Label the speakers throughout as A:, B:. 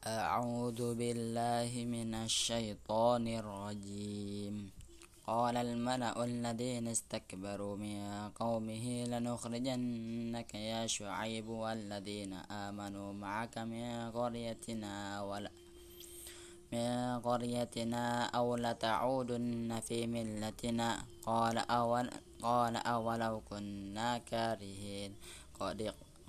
A: أعوذ بالله من الشيطان الرجيم. قال الملأ الذين استكبروا من قومه لنخرجنك يا شعيب والذين آمنوا معك من قريتنا ولا من قريتنا أو لتعودن في ملتنا. قال أول قال أولو كنا كارهين. قد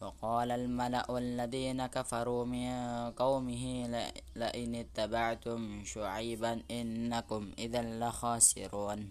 A: وقال الملأ الذين كفروا من قومه لئن اتبعتم شعيبا إنكم إذا لخاسرون.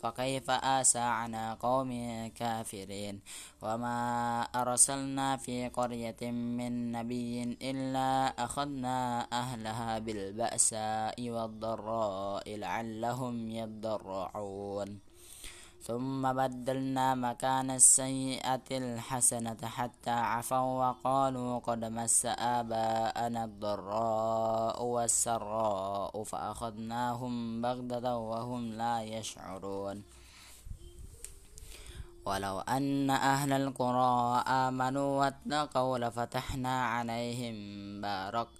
A: فكيف آسى على قوم كافرين؟ وما أرسلنا في قرية من نبي إلا أخذنا أهلها بالبأساء والضراء لعلهم يضرعون. ثم بدلنا مكان السيئة الحسنة حتى عفوا وقالوا قد مس آباءنا الضراء والسراء فأخذناهم بغدة وهم لا يشعرون. ولو أن أهل القرى آمنوا واتقوا لفتحنا عليهم بارك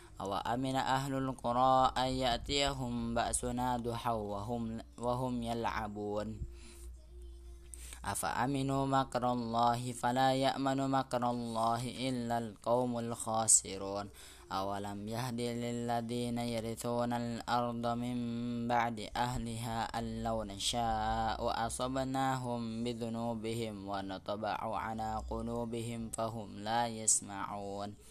A: أو أمن أهل القرى أن يأتيهم بأسنا ضحى وهم, وهم يلعبون. أفأمنوا مكر الله فلا يأمن مكر الله إلا القوم الخاسرون. أولم يهد للذين يرثون الأرض من بعد أهلها أن لو نشاء أصبناهم بذنوبهم ونطبع على قلوبهم فهم لا يسمعون.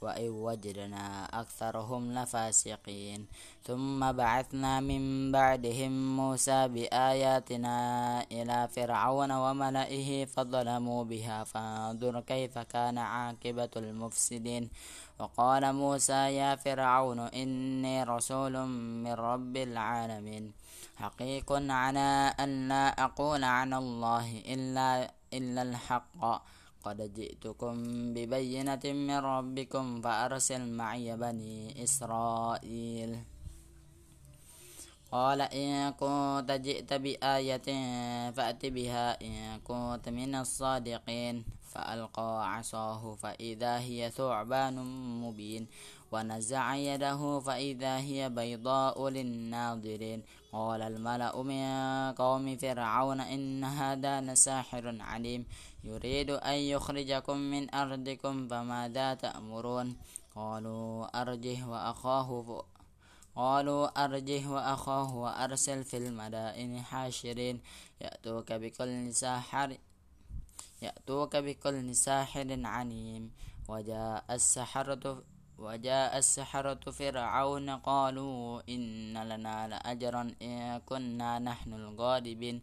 A: وإن وجدنا أكثرهم لفاسقين. ثم بعثنا من بعدهم موسى بآياتنا إلى فرعون وملئه فظلموا بها. فانظر كيف كان عاقبة المفسدين. وقال موسى يا فرعون إني رسول من رب العالمين. حقيق على أن لا أقول عن الله إلا, إلا الحق. قد جئتكم ببينة من ربكم فأرسل معي بني إسرائيل. قال إن كنت جئت بآية فأت بها إن كنت من الصادقين. فألقى عصاه فإذا هي ثعبان مبين. ونزع يده فإذا هي بيضاء للناظرين. قال الملأ من قوم فرعون إن هذا لساحر عليم. يريد أن يخرجكم من أرضكم فماذا تأمرون؟ قالوا أرجه وأخاه قالوا أرجه وأخاه وأرسل في المدائن حاشرين. يأتوك بكل ساحر يأتوك بكل ساحر عليم وجاء السحرة وجاء السحرة فرعون قالوا إن لنا لأجرا إن كنا نحن الغالبين.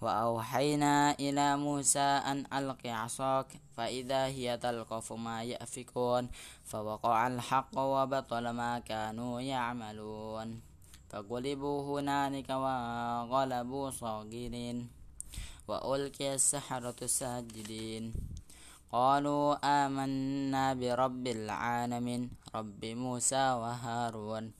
A: وأوحينا إلى موسى أن ألق عصاك فإذا هي تلقف ما يأفكون فوقع الحق وبطل ما كانوا يعملون. فغلبوا هنالك وغلبوا صاغرين وألقي السحرة ساجدين. قالوا آمنا برب العالمين رب موسى وهارون.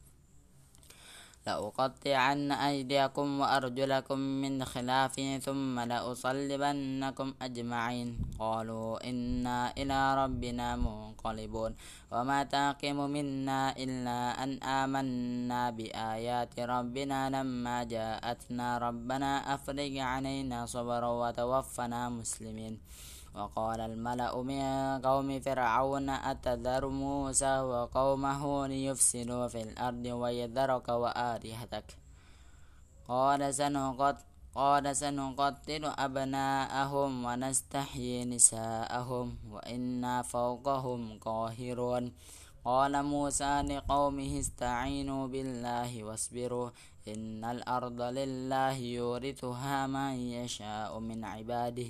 A: لأقطعن أيديكم وأرجلكم من خلاف ثم لأصلبنكم أجمعين. قالوا إنا إلى ربنا منقلبون. وما تاقم منا إلا أن آمنا بآيات ربنا لما جاءتنا. ربنا أفرج علينا صبرا وتوفنا مسلمين. وقال الملأ من قوم فرعون أتذر موسى وقومه ليفسدوا في الأرض ويذرك وآلهتك؟ قال سنقتل قال سنقتل أبناءهم ونستحيي نساءهم وإنا فوقهم قاهرون. قال موسى لقومه استعينوا بالله واصبروا إن الأرض لله يورثها من يشاء من عباده.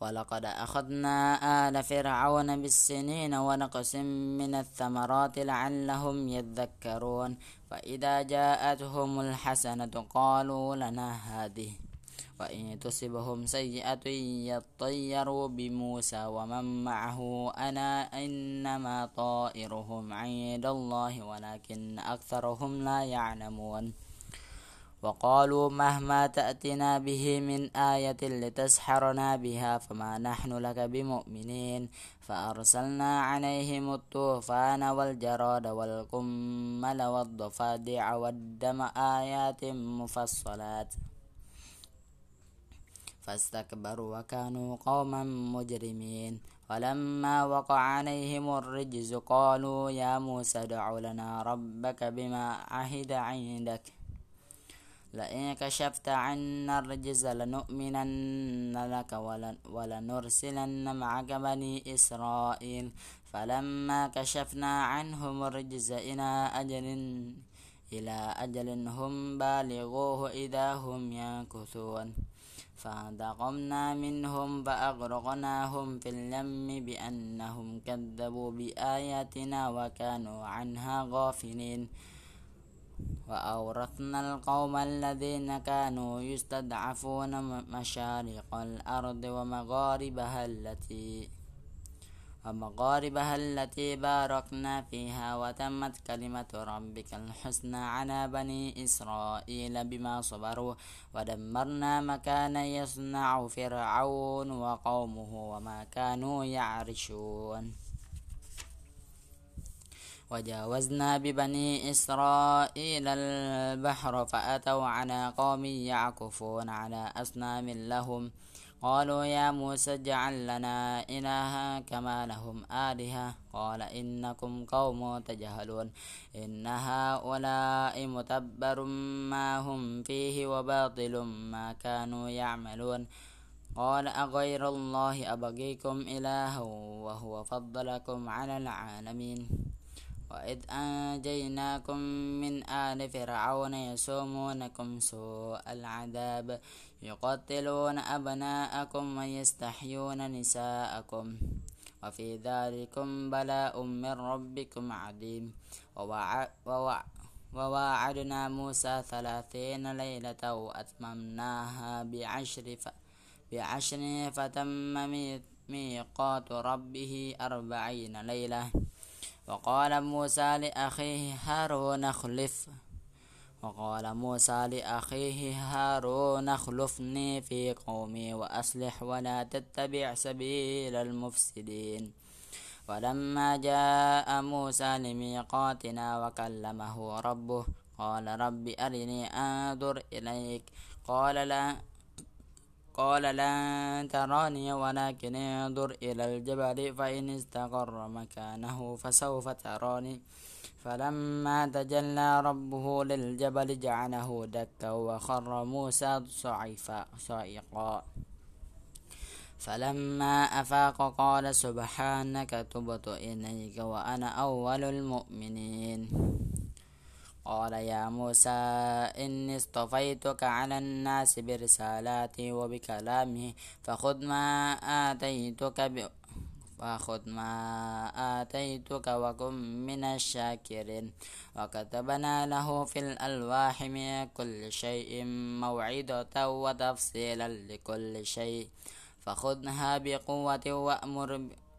A: ولقد أخذنا آل فرعون بالسنين ونقص من الثمرات لعلهم يذكرون. فإذا جاءتهم الحسنة قالوا لنا هذه وإن تصبهم سيئة يطيروا بموسى ومن معه. أنا إنما طائرهم عند الله ولكن أكثرهم لا يعلمون. وقالوا مهما تأتنا به من آية لتسحرنا بها فما نحن لك بمؤمنين فأرسلنا عليهم الطوفان والجراد والقمل والضفادع والدم آيات مفصلات. فاستكبروا وكانوا قوما مجرمين. ولما وقع عليهم الرجز قالوا يا موسى ادع لنا ربك بما عهد عندك. لئن كشفت عنا الرجز لنؤمنن لك ولنرسلن معك بني إسرائيل. فلما كشفنا عنهم الرجز إلى أجل إلى أجل هم بالغوه إذا هم ينكثون. فانتقمنا منهم فأغرقناهم في اليم بأنهم كذبوا بآياتنا وكانوا عنها غافلين. وأورثنا القوم الذين كانوا يستضعفون مشارق الأرض ومغاربها التي ومغاربها التي باركنا فيها وتمت كلمة ربك الحسنى على بني إسرائيل بما صبروا ودمرنا مكان يصنع فرعون وقومه وما كانوا يعرشون. وجاوزنا ببني إسرائيل البحر فأتوا على قوم يعكفون على أصنام لهم. قالوا يا موسى اجعل لنا إلها كما لهم آلهة. قال إنكم قوم تجهلون. إن هؤلاء متبر ما هم فيه وباطل ما كانوا يعملون. قال أغير الله أبغيكم إلها وهو فضلكم على العالمين. وإذ أنجيناكم من آل فرعون يسومونكم سوء العذاب يقتلون أبناءكم ويستحيون نساءكم وفي ذلكم بلاء من ربكم عظيم. وواعدنا موسى ثلاثين ليلة وأتممناها بعشر ف... بعشر فتم ميقات ربه أربعين ليلة. وقال موسى لأخيه هارون اخلف. وقال موسى لأخيه هارون اخلفني في قومي وأصلح ولا تتبع سبيل المفسدين. ولما جاء موسى لميقاتنا وكلمه ربه قال رب أرني أنظر إليك. قال لا قال لن تراني ولكن انظر إلى الجبل فإن استقر مكانه فسوف تراني. فلما تجلى ربه للجبل جعله دكا وخر موسى صعيقا. فلما أفاق قال سبحانك تبت إليك وأنا أول المؤمنين. قال يا موسى إني اصطفيتك على الناس برسالاتي وبكلامي فخذ ما آتيتك ب... فخذ ما آتيتك وكن من الشاكرين. وكتبنا له في الألواح من كل شيء موعظة وتفصيلا لكل شيء. فخذها بقوة وأمر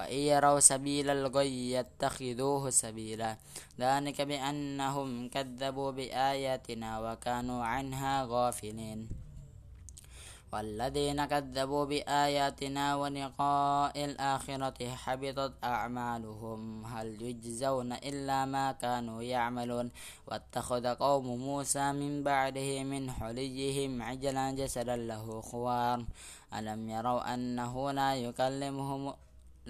A: وإن يروا سبيل الغي يتخذوه سبيلا. ذلك بأنهم كذبوا بآياتنا وكانوا عنها غافلين. والذين كذبوا بآياتنا ولقاء الآخرة حبطت أعمالهم. هل يجزون إلا ما كانوا يعملون؟ واتخذ قوم موسى من بعده من حليهم عجلا جسدا له خوار. ألم يروا أنه لا يكلمهم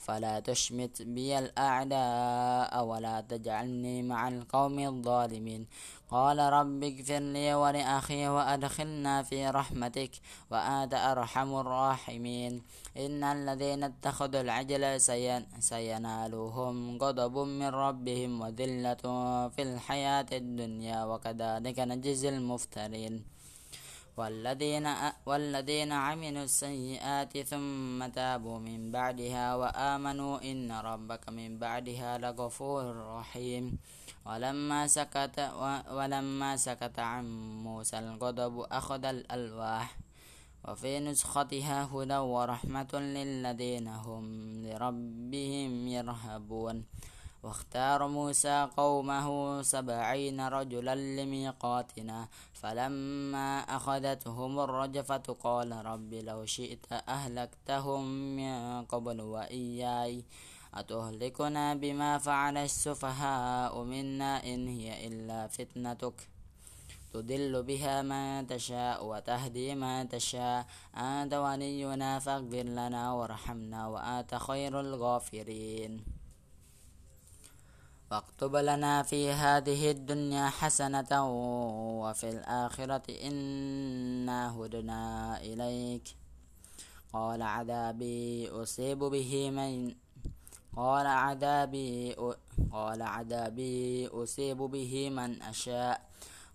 A: فلا تشمت بي الأعداء ولا تجعلني مع القوم الظالمين. قال رب اغفر لي ولأخي وأدخلنا في رحمتك وأنت أرحم الراحمين. إن الذين اتخذوا العجل سينالهم غضب من ربهم وذلة في الحياة الدنيا وكذلك نجزي المفترين. والذين والذين عملوا السيئات ثم تابوا من بعدها وآمنوا إن ربك من بعدها لغفور رحيم. ولما سكت ولما سكت عن موسى الغضب أخذ الألواح. وفي نسختها هدى ورحمة للذين هم لربهم يرهبون. واختار موسى قومه سبعين رجلا لميقاتنا فلما أخذتهم الرجفة قال رب لو شئت أهلكتهم من قبل وإياي أتهلكنا بما فعل السفهاء منا إن هي إلا فتنتك. تضل بها من تشاء وتهدي من تشاء. أنت ولينا فاغفر لنا وارحمنا وأنت خير الغافرين. واكتب لنا في هذه الدنيا حسنة وفي الآخرة إنا هدنا إليك. قال عذابي أصيب به من قال عذابي قال عذابي أصيب به من أشاء.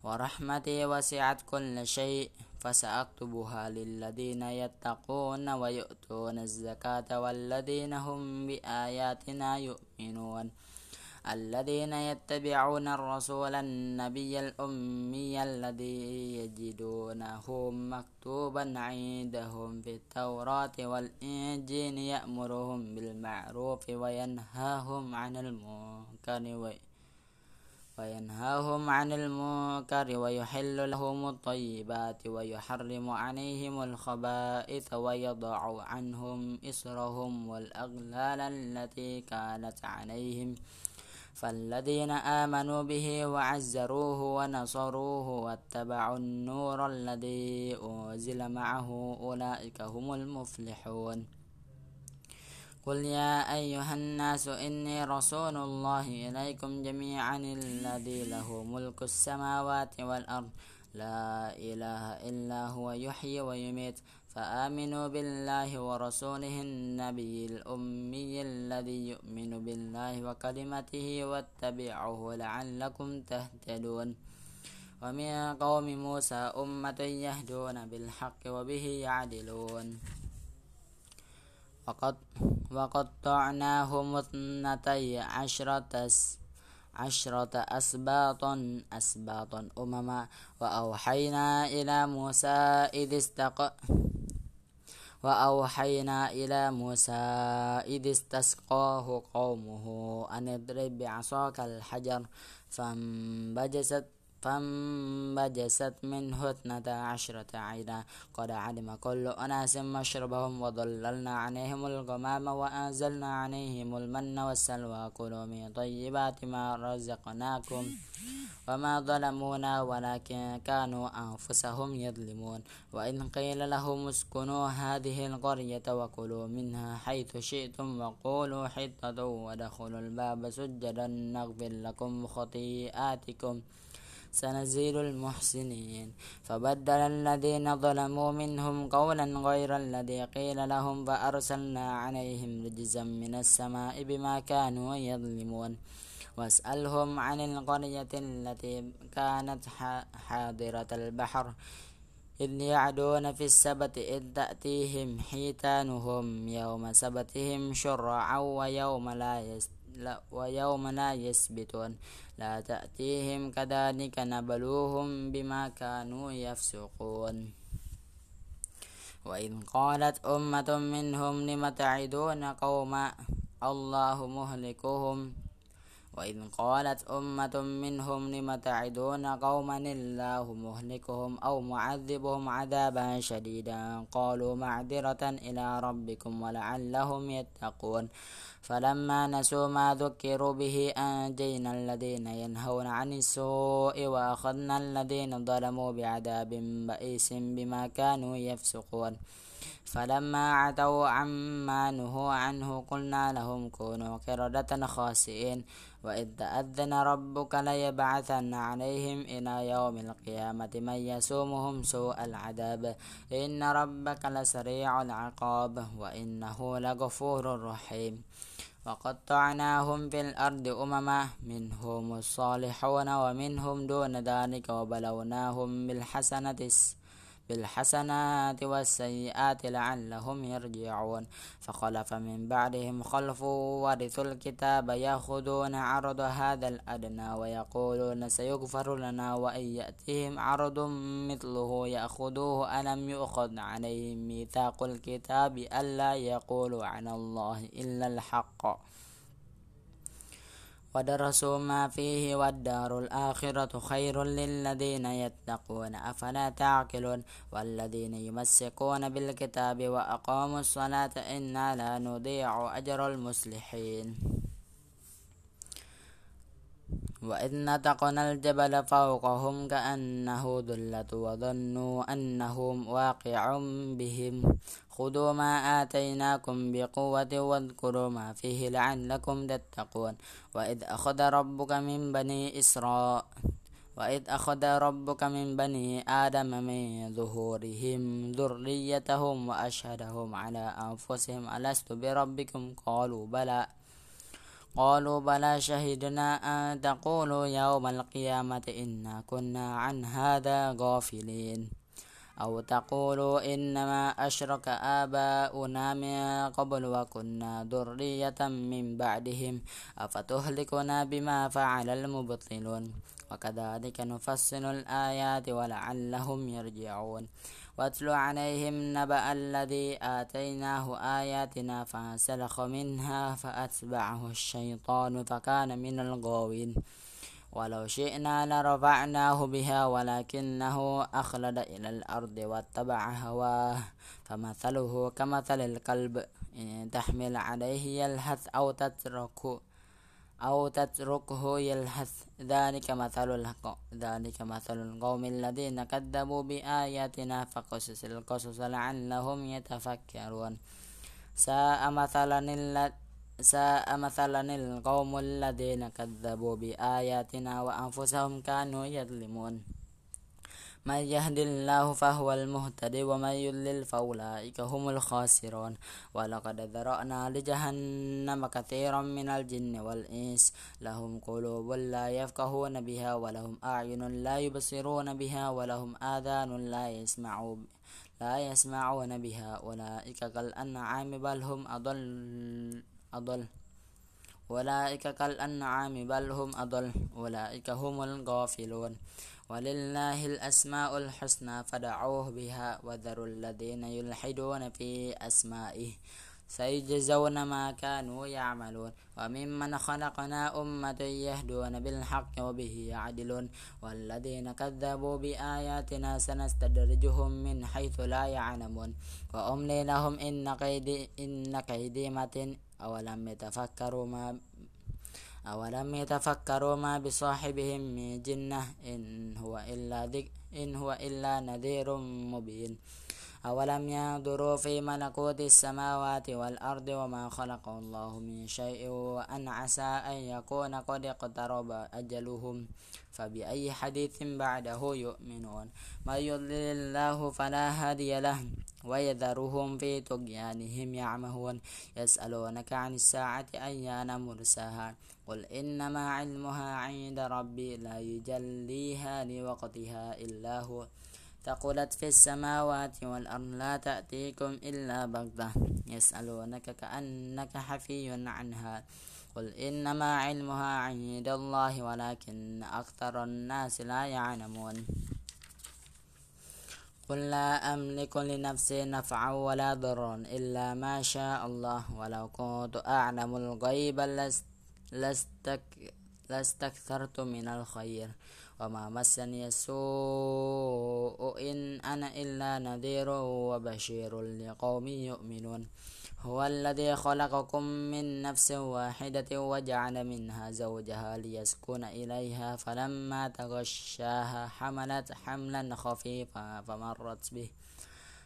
A: ورحمتي وسعت كل شيء. فسأكتبها للذين يتقون ويؤتون الزكاة والذين هم بآياتنا يؤمنون. الذين يتبعون الرسول النبي الأمي الذي يجدونه مكتوبا عندهم في التوراة والإنجيل يأمرهم بالمعروف وينهاهم عن المنكر وينهاهم عن المنكر ويحل لهم الطيبات ويحرم عليهم الخبائث ويضع عنهم إسرهم والأغلال التي كانت عليهم فالذين آمنوا به وعزروه ونصروه واتبعوا النور الذي أنزل معه أولئك هم المفلحون. قل يا أيها الناس إني رسول الله إليكم جميعا الذي له ملك السماوات والأرض لا إله إلا هو يحيي ويميت فآمنوا بالله ورسوله النبي الأمي الذي يؤمن بالله وكلمته واتبعوه لعلكم تهتدون. ومن قوم موسى أمة يهدون بالحق وبه يعدلون. وقد وقطعناهم اثنتي عشرة عشرة أسباطا أسباطا أمما وأوحينا إلى موسى إذ استق وأوحينا إلى موسى إذ استسقاه قومه أن اضرب بعصاك الحجر فانبجست فانبجست منه اثنتا عشرة عينا. قد علم كل أناس مشربهم وظللنا عليهم الغمام وأنزلنا عليهم المن والسلوى. كلوا من طيبات ما رزقناكم وما ظلمونا ولكن كانوا أنفسهم يظلمون. وإن قيل لهم اسكنوا هذه القرية وكلوا منها حيث شئتم وقولوا حطة ودخلوا الباب سجدا. نغفر لكم خطيئاتكم. سنزيل المحسنين. فبدل الذين ظلموا منهم قولا غير الذي قيل لهم فأرسلنا عليهم رجزا من السماء بما كانوا يظلمون. واسألهم عن القرية التي كانت حاضرة البحر. إذ يعدون في السبت إذ تأتيهم حيتانهم يوم سبتهم شرعا ويوم لا يست ويوم لا يسبتون. لا تأتيهم كذلك نبلوهم بما كانوا يفسقون. وإذ قالت أمة منهم لم تعدون قوما؟ الله مهلكهم. وإذ قالت أمة منهم لم تعدون قوما الله مهلكهم أو معذبهم عذابا شديدا قالوا معذرة إلى ربكم ولعلهم يتقون فلما نسوا ما ذكروا به أنجينا الذين ينهون عن السوء وأخذنا الذين ظلموا بعذاب بئيس بما كانوا يفسقون فلما عتوا عما نهوا عنه قلنا لهم كونوا قردة خاسئين وإذ تأذن ربك ليبعثن عليهم إلى يوم القيامة من يسومهم سوء العذاب. إن ربك لسريع العقاب وإنه لغفور رحيم. وقطعناهم في الأرض أمما منهم الصالحون ومنهم دون ذلك وبلوناهم بالحسنة بالحسنات والسيئات لعلهم يرجعون. فخلف من بعدهم خلف ورثوا الكتاب يأخذون عرض هذا الأدنى ويقولون سيغفر لنا وإن يأتهم عرض مثله يأخذوه ألم يؤخذ عليهم ميثاق الكتاب ألا يقولوا عن الله إلا الحق. ودرسوا ما فيه والدار الآخرة خير للذين يتقون. أفلا تعقلون؟ والذين يمسكون بالكتاب وأقاموا الصلاة إنا لا نضيع أجر المصلحين. وإذ نتقنا الجبل فوقهم كأنه ذلة وظنوا أنه واقع بهم. خذوا ما آتيناكم بقوة واذكروا ما فيه لعلكم تتقون. وإذ أخذ ربك من بني إسراء وإذ أخذ ربك من بني آدم من ظهورهم ذريتهم وأشهدهم على أنفسهم. ألست بربكم؟ قالوا بلى. قالوا بلى شهدنا أن تقولوا يوم القيامة إنا كنا عن هذا غافلين. أو تقولوا إنما أشرك آباؤنا من قبل وكنا ذرية من بعدهم أفتهلكنا بما فعل المبطلون؟ وكذلك نفصل الآيات ولعلهم يرجعون. واتل عليهم نبأ الذي آتيناه آياتنا فانسلخ منها فأتبعه الشيطان فكان من الغاوين. ولو شئنا لرفعناه بها ولكنه أخلد إلى الأرض واتبع هواه فمثله كمثل الكلب إن تحمل عليه يلهث أو تتركه أو تتركه يلهث ذلك مثل ذلك مثل القوم الذين كذبوا بآياتنا فقصص القصص لعلهم يتفكرون ساء مثلا ساء مثلا القوم الذين كذبوا بآياتنا وأنفسهم كانوا يظلمون. من يهد الله فهو المهتدي ومن يضلل فأولئك هم الخاسرون. ولقد ذرأنا لجهنم كثيرا من الجن والإنس. لهم قلوب لا يفقهون بها ولهم أعين لا يبصرون بها ولهم آذان لا يسمعون لا يسمعون بها. أولئك كالأنعام بل هم أضل أضل. أولئك كالأنعام بل هم أضل. أولئك هم الغافلون. ولله الأسماء الحسنى فدعوه بها وذروا الذين يلحدون في أسمائه. سيجزون ما كانوا يعملون. وممن خلقنا أمة يهدون بالحق وبه يعدلون. والذين كذبوا بآياتنا سنستدرجهم من حيث لا يعلمون. وأملي لهم إن كيدي إن كيدي أولم يتفكروا ما أولم يتفكروا ما بصاحبهم من جنة إن هو إلا ذك إن هو إلا نذير مبين. أولم ينظروا في ملكوت السماوات والأرض وما خلق الله من شيء وأن عسى أن يكون قد اقترب أجلهم فبأي حديث بعده يؤمنون من يضلل الله فلا هادي له ويذرهم في طغيانهم يعمهون يسألونك عن الساعة أيان مرساها قل إنما علمها عند ربي لا يجليها لوقتها إلا هو ثقلت في السماوات والأرض لا تأتيكم إلا بغتة. يسألونك كأنك حفي عنها. قل إنما علمها عند الله ولكن أكثر الناس لا يعلمون. قل لا أملك لنفسي نفعا ولا ضرا إلا ما شاء الله. ولو كنت أعلم الغيب لاستكثرت من الخير. وما مسني السوء إن أنا إلا نذير وبشير لقوم يؤمنون هو الذي خلقكم من نفس واحدة وجعل منها زوجها ليسكن إليها فلما تغشاها حملت حملا خفيفا فمرت به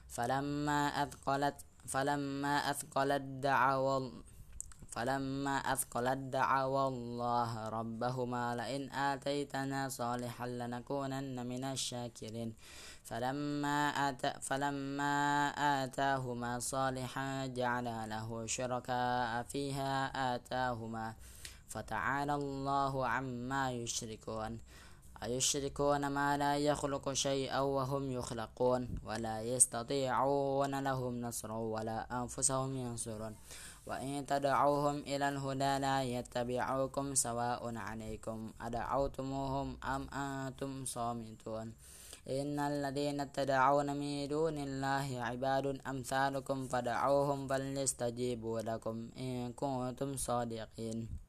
A: فلما أثقلت فلما أثقلت دعوا فلما أثقلت دعوا الله ربهما لئن آتيتنا صالحا لنكونن من الشاكرين. فلما آتا فلما آتاهما صالحا جعل له شركاء فيها آتاهما. فتعالى الله عما يشركون. أيشركون ما لا يخلق شيئا وهم يخلقون. ولا يستطيعون لهم نصرا ولا أنفسهم ينصرون. وإن تدعوهم إلى الهدى لا يتبعوكم سواء عليكم. أدعوتموهم أم أنتم صامتون؟ إن الذين تدعون من دون الله عباد أمثالكم فدعوهم فليستجيبوا لكم إن كنتم صادقين.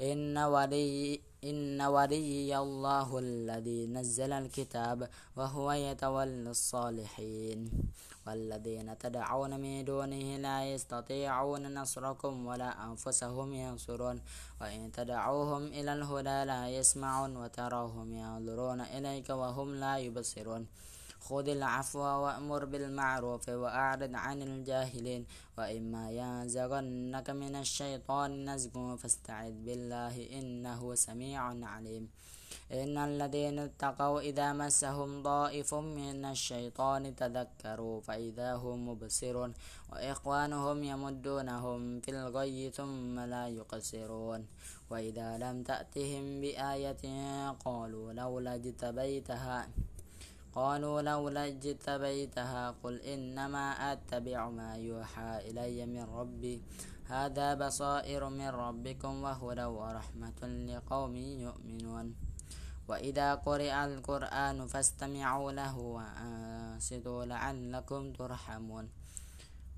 A: إن ولي إن ولي الله الذي نزل الكتاب وهو يتولى الصالحين. والذين تدعون من دونه لا يستطيعون نصركم ولا أنفسهم ينصرون. وإن تدعوهم إلى الهدى لا يسمعون وتراهم ينظرون إليك وهم لا يبصرون. خذ العفو وأمر بالمعروف وأعرض عن الجاهلين. وإما ينزغنك من الشيطان نزغ فاستعذ بالله إنه سميع عليم. إن الذين اتقوا إذا مسهم ضائف من الشيطان تذكروا فإذا هم مبصرون. وإخوانهم يمدونهم في الغي ثم لا يقصرون. وإذا لم تأتهم بآية قالوا لولا اجتبيتها. قالوا لولا اجتبيتها قل إنما أتبع ما يوحى إلي من ربي. هذا بصائر من ربكم وهدى ورحمة لقوم يؤمنون. وإذا قرئ القرآن فاستمعوا له وأنصتوا لعلكم ترحمون.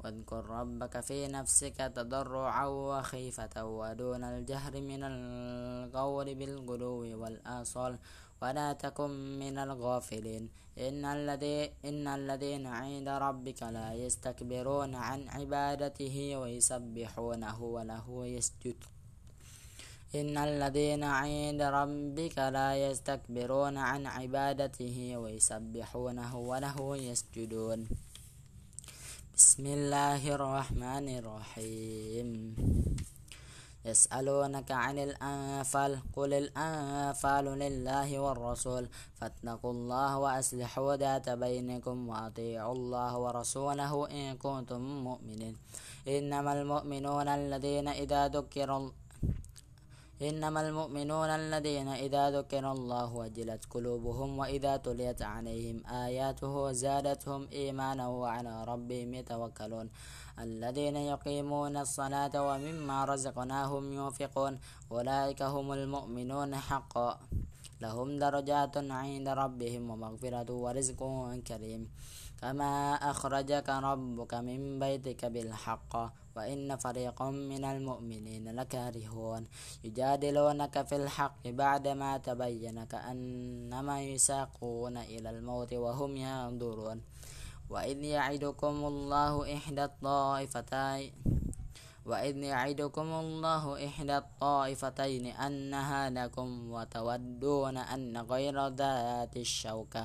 A: واذكر ربك في نفسك تضرعا وخيفة ودون الجهر من القول بالغدو والآصال. ولا تكن من الغافلين. إن, الذي إن الذين عند ربك لا يستكبرون عن عبادته ويسبحونه وله يسجد. إن الذين عند ربك لا يستكبرون عن عبادته ويسبحونه وله يسجدون. بسم الله الرحمن الرحيم. يسألونك عن الأنفال قل الأنفال لله والرسول. فاتقوا الله وأصلحوا ذات بينكم وأطيعوا الله ورسوله إن كنتم مؤمنين. إنما المؤمنون الذين إذا ذكروا إنما المؤمنون الذين إذا ذكر الله وجلت قلوبهم وإذا تليت عليهم آياته زادتهم إيمانا وعلى ربهم يتوكلون. الذين يقيمون الصلاة ومما رزقناهم ينفقون. أولئك هم المؤمنون حقا. لهم درجات عند ربهم ومغفرة ورزق كريم. كما أخرجك ربك من بيتك بالحق. وإن فريقا من المؤمنين لكارهون. يجادلونك في الحق بعدما تبين كأنما يساقون إلى الموت وهم ينظرون. وإذ يعدكم الله إحدى الطائفتين وإذ يعدكم الله إحدى الطائفتين أنها لكم وتودون أن غير ذات الشوكة.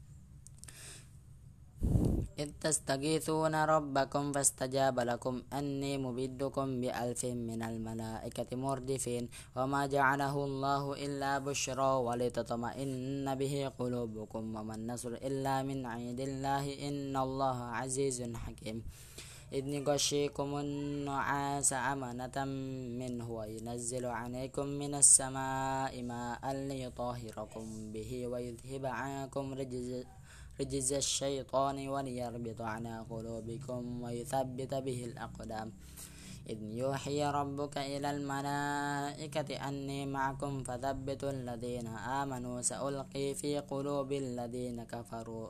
A: إذ تستغيثون ربكم فاستجاب لكم. أني مبدكم بألف من الملائكة مردفين. وما جعله الله إلا بشرى ولتطمئن به قلوبكم. وما النصر إلا من عند الله. إن الله عزيز حكيم. إذ نغشيكم النعاس أمنة منه وينزل عليكم من السماء ماء ليطهركم به ويذهب عنكم رجز رجز الشيطان وليربط على قلوبكم ويثبت به الأقدام. إذ يوحي ربك إلى الملائكة أني معكم فثبتوا الذين آمنوا. سألقي في قلوب الذين كفروا.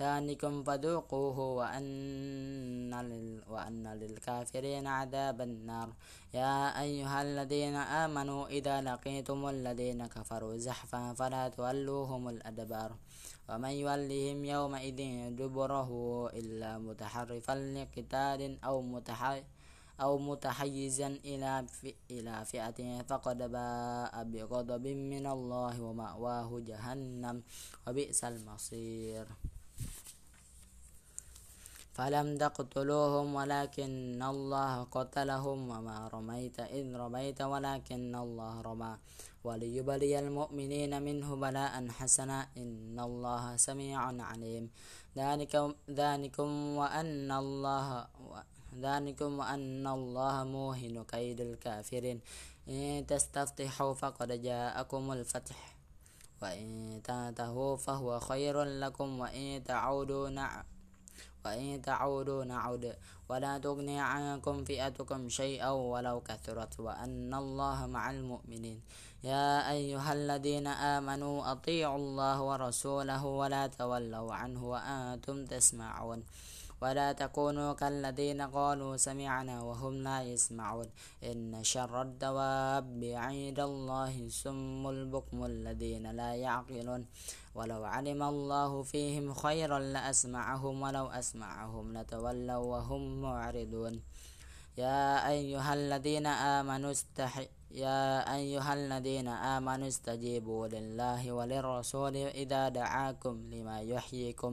A: ذلكم فذوقوه وأن, لل وأن للكافرين عذاب النار. يا أيها الذين آمنوا إذا لقيتم الذين كفروا زحفا فلا تولوهم الأدبار. ومن يولهم يومئذ دبره إلا متحرفا لقتال أو متحرف أو متحيزا إلى إلى فئة فقد باء بغضب من الله ومأواه جهنم وبئس المصير. فلم تقتلوهم ولكن الله قتلهم وما رميت إذ رميت ولكن الله رمى وليبلي المؤمنين منه بلاء حسنا إن الله سميع عليم ذلك ذلكم وأن الله ذلكم وأن الله موهن كيد الكافرين إن تستفتحوا فقد جاءكم الفتح وإن تنتهوا فهو خير لكم وإن تعودوا نعم وإن تعودوا نعود. ولا تغني عنكم فئتكم شيئا ولو كثرت وأن الله مع المؤمنين. يا أيها الذين آمنوا أطيعوا الله ورسوله ولا تولوا عنه وأنتم تسمعون. ولا تكونوا كالذين قالوا سمعنا وهم لا يسمعون. إن شر الدواب عند الله سم البكم الذين لا يعقلون. ولو علم الله فيهم خيرا لأسمعهم ولو أسمعهم لتولوا وهم معرضون. يا أيها الذين آمنوا استحي يا أيها الذين آمنوا استجيبوا لله وللرسول إذا دعاكم لما يحييكم.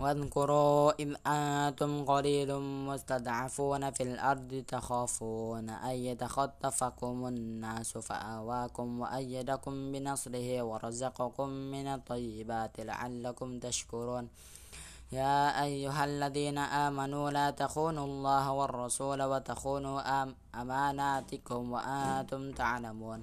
A: واذكروا إذ أنتم قليل مستضعفون في الأرض تخافون أن يتخطفكم الناس فآواكم وأيدكم بنصره ورزقكم من الطيبات لعلكم تشكرون. يا أيها الذين آمنوا لا تخونوا الله والرسول وتخونوا أماناتكم وأنتم تعلمون.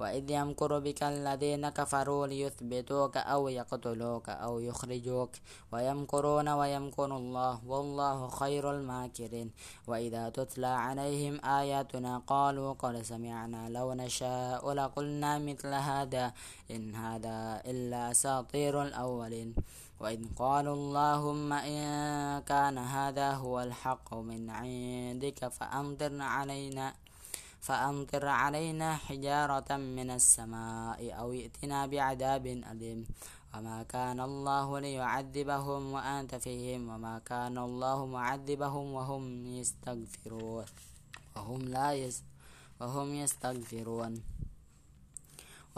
A: وإذ يمكر بك الذين كفروا ليثبتوك أو يقتلوك أو يخرجوك ويمكرون ويمكر الله والله خير الماكرين وإذا تتلى عليهم آياتنا قالوا قد سمعنا لو نشاء لقلنا مثل هذا إن هذا إلا أساطير الأولين وإذ قالوا اللهم إن كان هذا هو الحق من عندك فأمطر علينا فأمطر علينا حجارة من السماء أو ائتنا بعذاب أليم. وما كان الله ليعذبهم وأنت فيهم. وما كان الله معذبهم وهم يستغفرون. وهم لا يس وهم يستغفرون.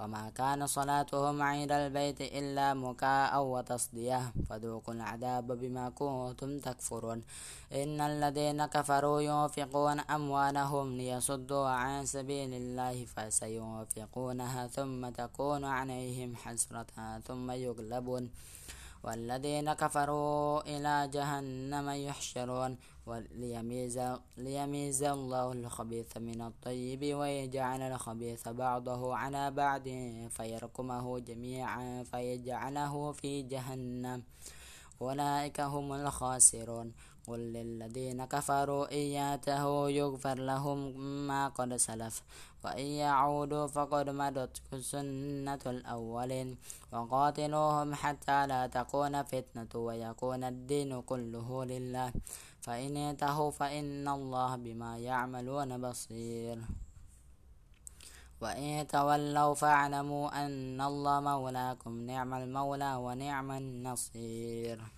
A: وما كان صلاتهم عند البيت إلا مكاء وتصدية. فذوقوا العذاب بما كنتم تكفرون. إن الذين كفروا ينفقون أموالهم ليصدوا عن سبيل الله فسينفقونها ثم تكون عليهم حسرة ثم يغلبون. والذين كفروا إلى جهنم يحشرون. وليميز ليميز الله الخبيث من الطيب ويجعل الخبيث بعضه على بعض فيركمه جميعا فيجعله في جهنم. أولئك هم الخاسرون. قل للذين كفروا إن ياتهوا يغفر لهم ما قد سلف. وإن يعودوا فقد مدت سنة الأولين وقاتلوهم حتى لا تكون فتنة ويكون الدين كله لله فإن انتهوا فإن الله بما يعملون بصير وإن تولوا فاعلموا أن الله مولاكم نعم المولى ونعم النصير